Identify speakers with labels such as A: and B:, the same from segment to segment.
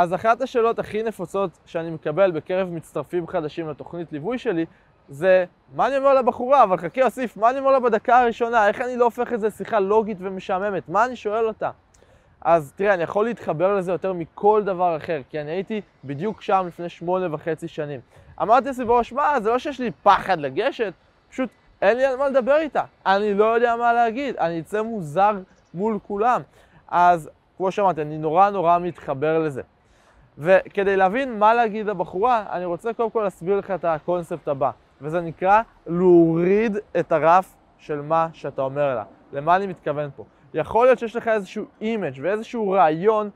A: אז אחת השאלות הכי נפוצות שאני מקבל בקרב מצטרפים חדשים לתוכנית ליווי שלי, זה מה אני אומר לבחורה, אבל חכה אוסיף, מה אני אומר לה בדקה הראשונה, איך אני לא הופך את זה שיחה לוגית ומשעממת, מה אני שואל אותה? אז תראה, אני יכול להתחבר לזה יותר מכל דבר אחר, כי אני הייתי בדיוק שם לפני שמונה וחצי שנים. אמרתי בראש, מה, זה לא שיש לי פחד לגשת, פשוט אין לי על מה לדבר איתה. אני לא יודע מה להגיד, אני אצא מוזר מול כולם. אז כמו שאמרתי, אני נורא נורא מתחבר לזה. וכדי להבין מה להגיד לבחורה, אני רוצה קודם כל להסביר לך את הקונספט הבא, וזה נקרא להוריד את הרף של מה שאתה אומר לה. למה אני מתכוון פה? יכול להיות שיש לך איזשהו image ואיזשהו רעיון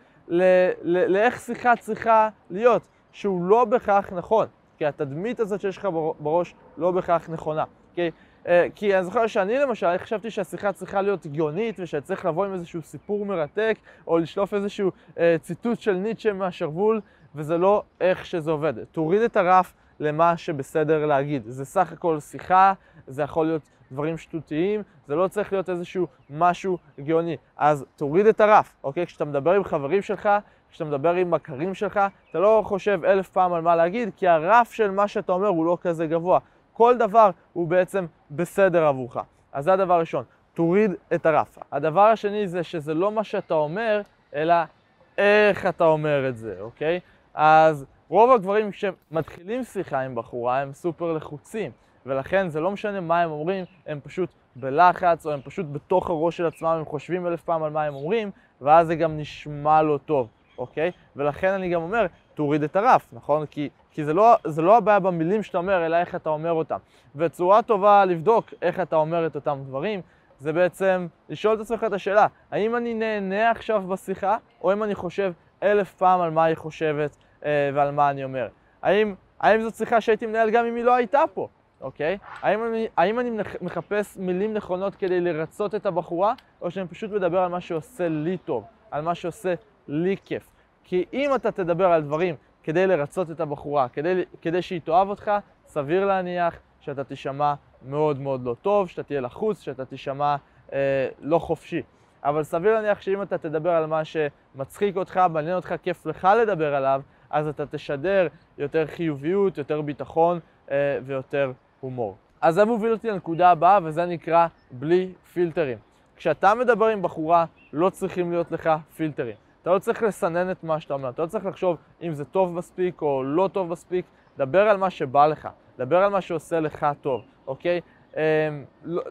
A: לאיך שיחה צריכה להיות, שהוא לא בהכרח נכון, כי התדמית הזאת שיש לך בראש לא בהכרח נכונה. כי, אה, כי אני זוכר שאני למשל, חשבתי שהשיחה צריכה להיות הגיונית ושצריך לבוא עם איזשהו סיפור מרתק, או לשלוף איזשהו אה, ציטוט של ניטשה מהשרוול, וזה לא איך שזה עובד. תוריד את הרף למה שבסדר להגיד. זה סך הכל שיחה, זה יכול להיות דברים שטותיים, זה לא צריך להיות איזשהו משהו גאוני. אז תוריד את הרף, אוקיי? כשאתה מדבר עם חברים שלך, כשאתה מדבר עם מכרים שלך, אתה לא חושב אלף פעם על מה להגיד, כי הרף של מה שאתה אומר הוא לא כזה גבוה. כל דבר הוא בעצם בסדר עבורך. אז זה הדבר הראשון, תוריד את הרף. הדבר השני זה שזה לא מה שאתה אומר, אלא איך אתה אומר את זה, אוקיי? אז רוב הגברים כשמתחילים שיחה עם בחורה הם סופר לחוצים. ולכן זה לא משנה מה הם אומרים, הם פשוט בלחץ, או הם פשוט בתוך הראש של עצמם, הם חושבים אלף פעם על מה הם אומרים, ואז זה גם נשמע לא טוב, אוקיי? ולכן אני גם אומר, תוריד את הרף, נכון? כי, כי זה, לא, זה לא הבעיה במילים שאתה אומר, אלא איך אתה אומר אותם. וצורה טובה לבדוק איך אתה אומר את אותם דברים, זה בעצם לשאול את עצמך את השאלה, האם אני נהנה עכשיו בשיחה, או אם אני חושב אלף פעם על מה היא חושבת אה, ועל מה אני אומר? האם, האם זאת שיחה שהייתי מנהל גם אם היא לא הייתה פה? אוקיי? האם אני, האם אני מחפש מילים נכונות כדי לרצות את הבחורה, או שאני פשוט מדבר על מה שעושה לי טוב, על מה שעושה לי כיף? כי אם אתה תדבר על דברים כדי לרצות את הבחורה, כדי, כדי שהיא תאהב אותך, סביר להניח שאתה תישמע מאוד מאוד לא טוב, שאתה תהיה לחוץ, שאתה תישמע אה, לא חופשי. אבל סביר להניח שאם אתה תדבר על מה שמצחיק אותך, מעניין אותך, כיף לך לדבר עליו, אז אתה תשדר יותר חיוביות, יותר ביטחון אה, ויותר הומור. אז זה מוביל אותי לנקודה הבאה, וזה נקרא בלי פילטרים. כשאתה מדבר עם בחורה, לא צריכים להיות לך פילטרים. אתה לא צריך לסנן את מה שאתה אומר, אתה לא צריך לחשוב אם זה טוב מספיק או לא טוב מספיק, דבר על מה שבא לך, דבר על מה שעושה לך טוב, אוקיי? אמ, לא,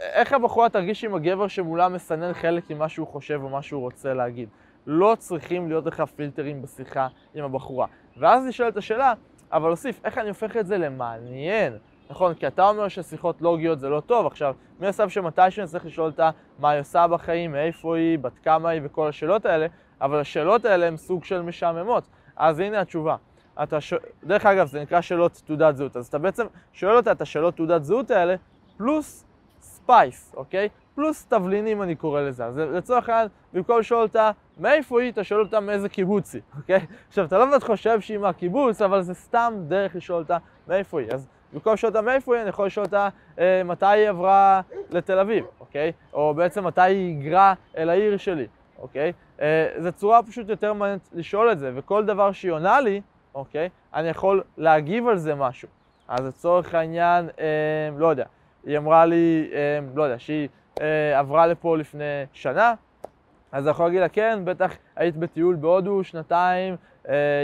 A: איך הבחורה תרגיש עם הגבר שמולה מסנן חלק ממה שהוא חושב או מה שהוא רוצה להגיד. לא צריכים להיות לך פילטרים בשיחה עם הבחורה. ואז נשאלת השאלה, אבל אוסיף, איך אני הופך את זה למעניין? נכון, כי אתה אומר ששיחות לוגיות זה לא טוב, עכשיו, מן הסתם שמתישהו אני צריך לשאול אותה מה היא עושה בחיים, מאיפה היא, בת כמה היא וכל השאלות האלה, אבל השאלות האלה הן סוג של משעממות. אז הנה התשובה. אתה ש... דרך אגב, זה נקרא שאלות תעודת זהות. אז אתה בעצם שואל אותה את השאלות תעודת זהות האלה, פלוס spice, אוקיי? פלוס תבלינים אני קורא לזה. אז לצורך העניין, במקום לשאול אותה מאיפה היא, אתה שואל אותה מאיזה קיבוץ היא, אוקיי? עכשיו, אתה לא באמת חושב שהיא מהקיבוץ, אבל זה סתם דרך לשאול אותה מאיפה היא. אז במקום לשאול אותה מאיפה היא, אני יכול לשאול אותה אה, מתי היא עברה לתל אביב, אוקיי? או בעצם מתי היא היגרה אל העיר שלי, אוקיי? אה, זו צורה פשוט יותר מעניינת לשאול את זה, וכל דבר שהיא עונה לי, אוקיי? אני יכול להגיב על זה משהו. אז לצורך העניין, אה, לא יודע, היא אמרה לי, אה, לא יודע, שהיא אה, עברה לפה לפני שנה, אז אתה יכול להגיד לה, כן, בטח היית בטיול בהודו שנתיים,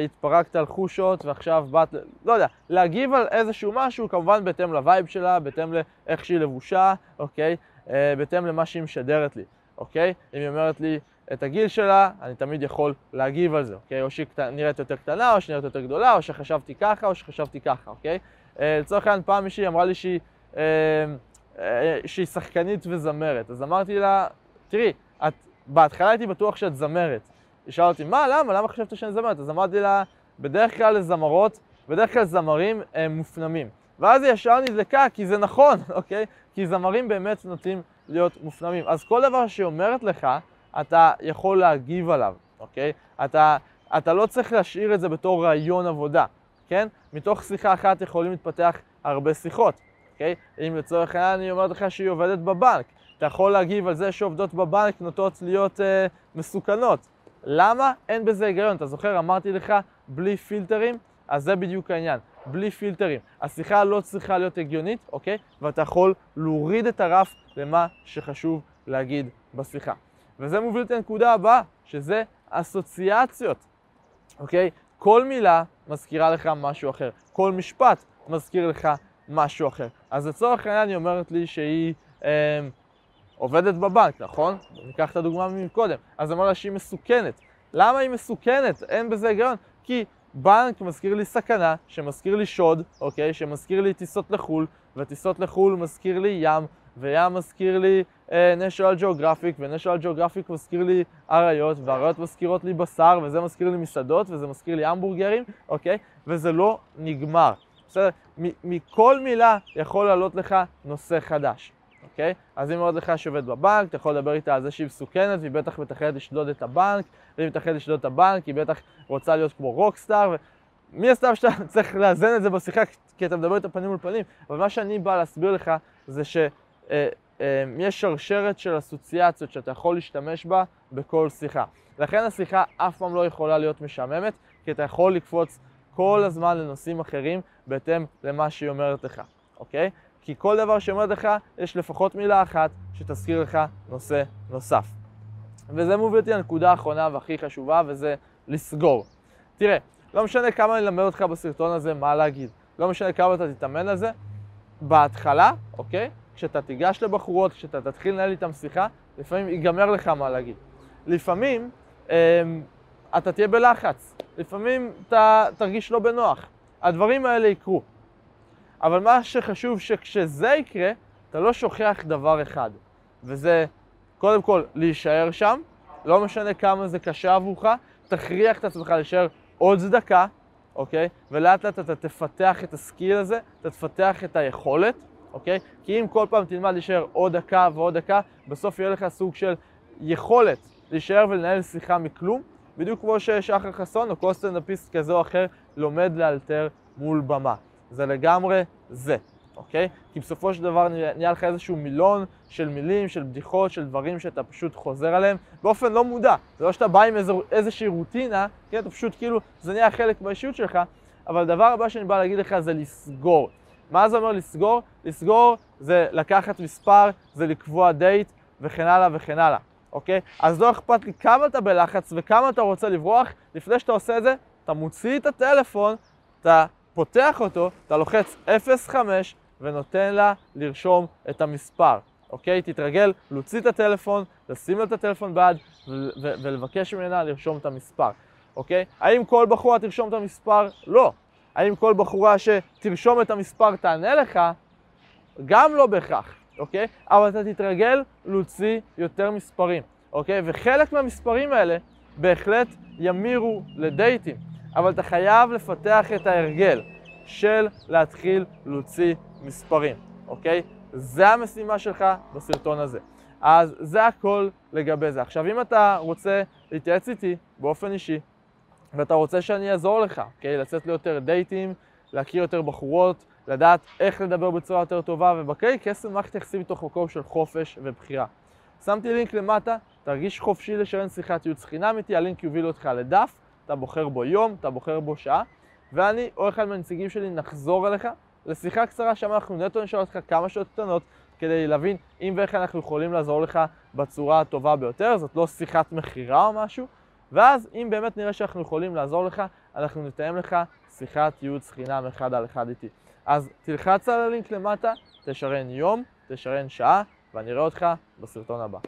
A: התפרקת על חושות ועכשיו באת, לא יודע, להגיב על איזשהו משהו, כמובן בהתאם לווייב שלה, בהתאם לאיך שהיא לבושה, אוקיי? אה, בהתאם למה שהיא משדרת לי, אוקיי? אם היא אומרת לי את הגיל שלה, אני תמיד יכול להגיב על זה, אוקיי? או שהיא נראית יותר קטנה, או שהיא נראית יותר גדולה, או שחשבתי ככה, או שחשבתי ככה, אוקיי? אה, לצורך העניין, פעם מישהי אמרה לי שהיא, אה, אה, שהיא שחקנית וזמרת, אז אמרתי לה, תראי, את בהתחלה הייתי בטוח שאת זמרת. היא שאלה אותי, מה, למה? למה חשבת שאני זמרת? אז אמרתי לה, בדרך כלל לזמרות, בדרך כלל זמרים הם מופנמים. ואז היא ישר נדלקה, כי זה נכון, אוקיי? כי זמרים באמת נוטים להיות מופנמים. אז כל דבר שהיא אומרת לך, אתה יכול להגיב עליו, אוקיי? אתה, אתה לא צריך להשאיר את זה בתור רעיון עבודה, כן? מתוך שיחה אחת יכולים להתפתח הרבה שיחות, אוקיי? אם לצורך העניין אני אומרת לך שהיא עובדת בבנק, אתה יכול להגיב על זה שעובדות בבנק נוטות להיות אה, מסוכנות. למה? אין בזה היגיון. אתה זוכר, אמרתי לך, בלי פילטרים? אז זה בדיוק העניין, בלי פילטרים. השיחה לא צריכה להיות הגיונית, אוקיי? ואתה יכול להוריד את הרף למה שחשוב להגיד בשיחה. וזה מוביל את הנקודה הבאה, שזה אסוציאציות, אוקיי? כל מילה מזכירה לך משהו אחר, כל משפט מזכיר לך משהו אחר. אז לצורך העניין היא אומרת לי שהיא אה, עובדת בבנק, נכון? ניקח את הדוגמה מקודם. אז לה שהיא מסוכנת. למה היא מסוכנת? אין בזה היגיון. כי בנק מזכיר לי סכנה, שמזכיר לי שוד, אוקיי? שמזכיר לי טיסות לחו"ל, וטיסות לחו"ל מזכיר לי ים, וים מזכיר לי uh, national geographic, ו-national geographic מזכיר לי אריות, ואריות מזכירות לי בשר, וזה מזכיר לי מסעדות, וזה מזכיר לי המבורגרים, אוקיי? וזה לא נגמר. בסדר? מכל מילה יכול לעלות לך נושא חדש, אוקיי? אז אם אומרת לך שעובד בבנק, אתה יכול לדבר איתה על זה שהיא מסוכנת, והיא בטח מתכנת לשדוד את הבנק, ואם מתכנת לשדוד את הבנק, היא בטח רוצה להיות כמו רוקסטאר, ומי הסתם שאתה צריך לאזן את זה בשיחה, כי אתה מדבר איתה פנים מול פנים, אבל מה שאני בא להסביר לך זה ש... אה, אה, שרשרת של אסוציאציות שאתה יכול להשתמש בה בכל שיחה. לכן השיחה אף פעם לא יכולה להיות משעממת, כי אתה יכול לקפוץ כל הזמן לנושאים אחרים בהתאם למה שהיא אומרת לך, אוקיי? כי כל דבר אומרת לך, יש לפחות מילה אחת שתזכיר לך נושא נוסף. וזה מוביל אותי לנקודה האחרונה והכי חשובה, וזה לסגור. תראה, לא משנה כמה אני אלמד אותך בסרטון הזה מה להגיד, לא משנה כמה אתה תתאמן על זה, בהתחלה, אוקיי? כשאתה תיגש לבחורות, כשאתה תתחיל לנהל איתן שיחה, לפעמים ייגמר לך מה להגיד. לפעמים אה, אתה תהיה בלחץ, לפעמים אתה תרגיש לא בנוח. הדברים האלה יקרו. אבל מה שחשוב שכשזה יקרה, אתה לא שוכח דבר אחד, וזה קודם כל להישאר שם, לא משנה כמה זה קשה עבורך, תכריח את עצמך להישאר עוד דקה, אוקיי? ולאט לאט אתה תפתח את הסקיל הזה, אתה תפתח את היכולת, אוקיי? כי אם כל פעם תלמד להישאר עוד דקה ועוד דקה, בסוף יהיה לך סוג של יכולת להישאר ולנהל שיחה מכלום, בדיוק כמו ששחר חסון או כל סטנדאפיסט כזה או אחר לומד לאלתר מול במה. זה לגמרי זה, אוקיי? כי בסופו של דבר נהיה לך איזשהו מילון של מילים, של בדיחות, של דברים שאתה פשוט חוזר עליהם באופן לא מודע. זה לא שאתה בא עם איזו, איזושהי רוטינה, כן? אתה פשוט כאילו, זה נהיה חלק מהאישיות שלך, אבל הדבר הבא שאני בא להגיד לך זה לסגור. מה זה אומר לסגור? לסגור זה לקחת מספר, זה לקבוע דייט וכן הלאה וכן הלאה, אוקיי? אז לא אכפת לי כמה אתה בלחץ וכמה אתה רוצה לברוח, לפני שאתה עושה את זה, אתה מוציא את הטלפון, אתה פותח אותו, אתה לוחץ 05 ונותן לה לרשום את המספר, אוקיי? תתרגל להוציא את הטלפון, לשים לה את הטלפון ביד ולבקש ממנה לרשום את המספר, אוקיי? האם כל בחורה תרשום את המספר? לא. האם כל בחורה שתרשום את המספר תענה לך? גם לא בהכרח, אוקיי? אבל אתה תתרגל להוציא יותר מספרים, אוקיי? וחלק מהמספרים האלה בהחלט ימירו לדייטים, אבל אתה חייב לפתח את ההרגל של להתחיל להוציא מספרים, אוקיי? זה המשימה שלך בסרטון הזה. אז זה הכל לגבי זה. עכשיו, אם אתה רוצה להתייעץ איתי באופן אישי, ואתה רוצה שאני אעזור לך, אוקיי? לצאת ליותר דייטים, להכיר יותר בחורות, לדעת איך לדבר בצורה יותר טובה, ובקרי קסם מערכת יחסים מתוך מקום של חופש ובחירה. שמתי לינק למטה, תרגיש חופשי לשרן שיחת ייעוץ חינם איתי, הלינק יוביל אותך לדף, אתה בוחר בו יום, אתה בוחר בו שעה, ואני או אחד מהנציגים שלי נחזור אליך לשיחה קצרה שם אנחנו נטו נשאל אותך כמה שעות קטנות כדי להבין אם ואיך אנחנו יכולים לעזור לך בצורה הטובה ביותר, זאת לא שיחת מכירה או משהו, ואז אם באמת נראה שאנחנו יכולים לעזור לך, אנחנו נתאם לך שיחת ייעוץ חינם אחד על אחד איתי. אז תלחץ על הלינק למטה, תשרן יום, תשרן שעה, ואני אראה אותך בסרטון הבא.